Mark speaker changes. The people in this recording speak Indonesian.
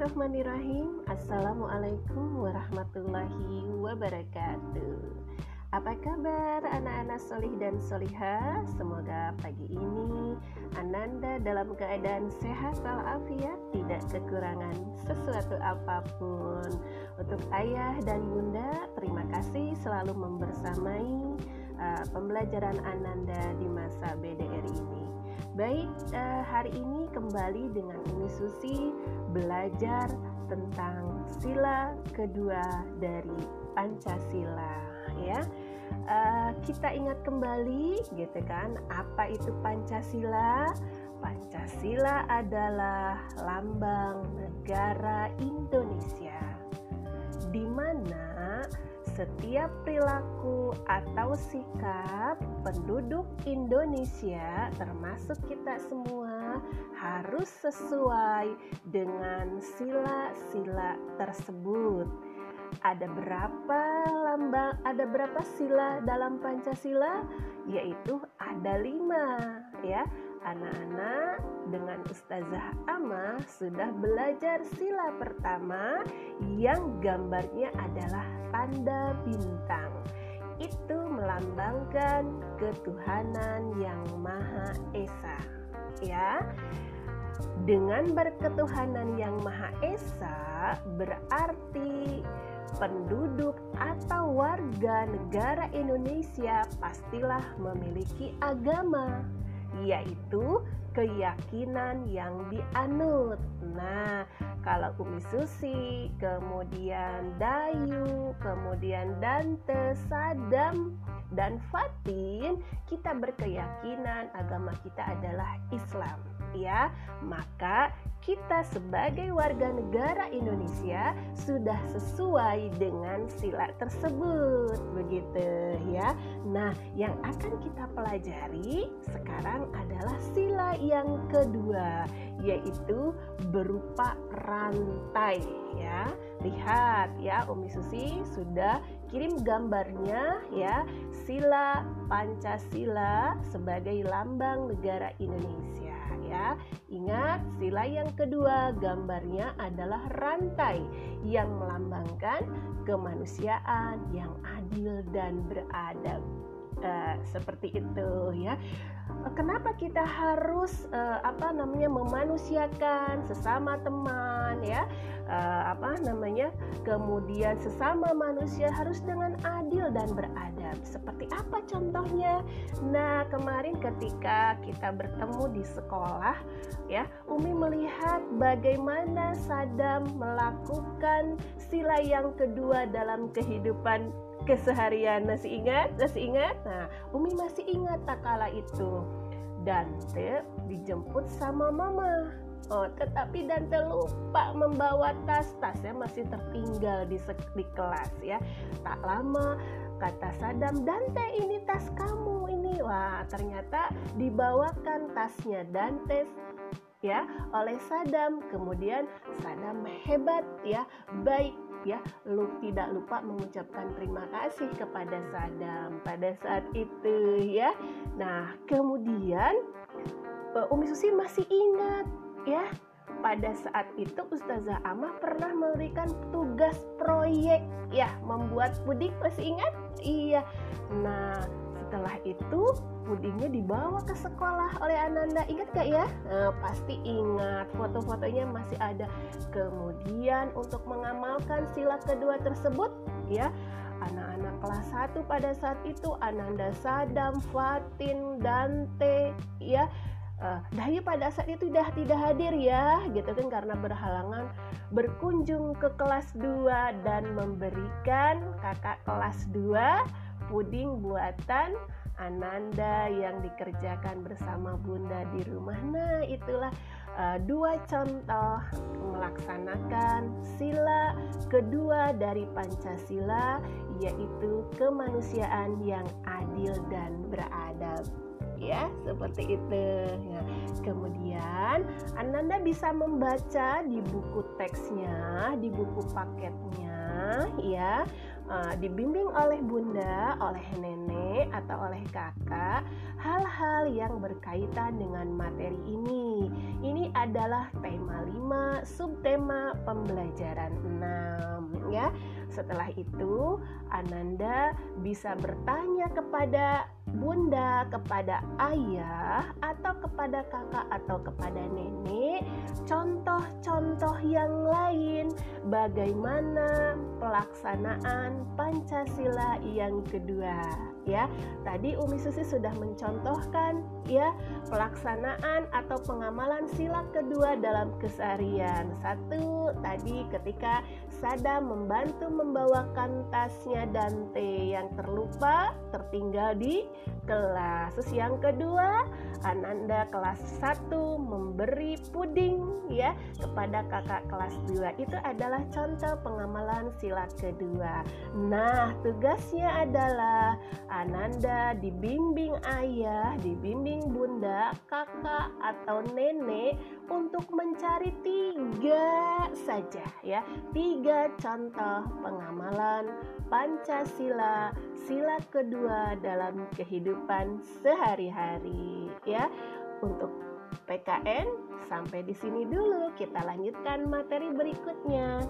Speaker 1: Bismillahirrahmanirrahim. Assalamualaikum warahmatullahi wabarakatuh. Apa kabar anak-anak solih dan solihah? Semoga pagi ini Ananda dalam keadaan sehat walafiat Tidak kekurangan sesuatu apa pun. Untuk ayah dan bunda Terima kasih selalu membersamai uh, Pembelajaran Ananda di masa BDR ini Baik, uh, hari ini kembali dengan Umi Susi belajar tentang sila kedua dari Pancasila ya. Uh, kita ingat kembali gitu kan, apa itu Pancasila? Pancasila adalah lambang negara Indonesia di mana setiap perilaku atau sikap penduduk Indonesia, termasuk kita semua, harus sesuai dengan sila-sila tersebut. Ada berapa lambang, ada berapa sila dalam Pancasila? Yaitu ada lima, ya anak-anak dengan Ustazah Ama sudah belajar sila pertama yang gambarnya adalah tanda bintang. Itu melambangkan ketuhanan yang Maha Esa. Ya. Dengan berketuhanan yang Maha Esa berarti penduduk atau warga negara Indonesia pastilah memiliki agama yaitu keyakinan yang dianut. Nah, kalau Umi Susi, kemudian Dayu, kemudian Dante, Sadam, dan Fatin, kita berkeyakinan agama kita adalah Islam, ya. Maka kita sebagai warga negara Indonesia sudah sesuai dengan sila tersebut begitu ya. Nah, yang akan kita pelajari sekarang adalah sila yang kedua yaitu berupa rantai ya. Lihat ya, Umi Susi sudah kirim gambarnya ya, sila Pancasila sebagai lambang negara Indonesia ya. Ingat, sila yang kedua gambarnya adalah rantai yang melambangkan kemanusiaan yang adil dan beradab. Uh, seperti itu ya. Kenapa kita harus uh, apa namanya memanusiakan sesama teman ya? Uh, apa namanya? Kemudian sesama manusia harus dengan adil dan beradab. Seperti apa contohnya? Nah, kemarin ketika kita bertemu di sekolah ya, Umi melihat bagaimana Sadam melakukan sila yang kedua dalam kehidupan keseharian masih ingat masih ingat? Nah Umi masih ingat tak kala itu. Dante dijemput sama mama. Oh, tetapi Dante lupa membawa tas. Tasnya masih tertinggal di, di kelas ya. Tak lama kata Sadam Dante ini tas kamu ini. Wah ternyata dibawakan tasnya Dante ya oleh Sadam. Kemudian Sadam hebat ya baik ya. Lu tidak lupa mengucapkan terima kasih kepada Sadam pada saat itu ya. Nah kemudian uh, Umi Susi masih ingat ya. Pada saat itu Ustazah Amah pernah memberikan tugas proyek ya membuat puding masih ingat? Iya. Nah setelah itu pudingnya dibawa ke sekolah oleh Ananda. Ingat gak ya? Nah, pasti ingat foto-fotonya masih ada. Kemudian untuk mengamalkan sila kedua tersebut ya anak-anak kelas 1 pada saat itu Ananda Sadam, Fatin, Dante ya uh, pada saat itu sudah tidak hadir ya gitu kan karena berhalangan berkunjung ke kelas 2 dan memberikan kakak kelas 2 puding buatan Ananda yang dikerjakan bersama Bunda di rumah. Nah, itulah uh, dua contoh melaksanakan sila kedua dari Pancasila yaitu kemanusiaan yang adil dan beradab ya seperti itu ya. kemudian Ananda bisa membaca di buku teksnya di buku paketnya ya uh, dibimbing oleh bunda oleh nenek atau oleh kakak hal-hal yang berkaitan dengan materi ini. Ini adalah tema 5, subtema pembelajaran 6 ya. Setelah itu, Ananda bisa bertanya kepada bunda, kepada ayah, atau kepada kakak atau kepada nenek, contoh-contoh yang lain bagaimana pelaksanaan Pancasila yang kedua ya. Tadi Umi Susi sudah mencontohkan ya pelaksanaan atau pengamalan sila kedua dalam keseharian. Satu tadi ketika Sada membantu membawakan tasnya Dante yang terlupa tertinggal di kelas. Terus yang kedua, Ananda kelas 1 memberi puding ya kepada kakak kelas 2. Itu adalah contoh pengamalan sila kedua. Nah, tugasnya adalah Ananda dibimbing ayah, dibimbing bunda, kakak atau nenek untuk mencari tiga saja ya, tiga contoh pengamalan Pancasila sila kedua dalam kehidupan sehari-hari ya. Untuk PKN sampai di sini dulu, kita lanjutkan materi berikutnya.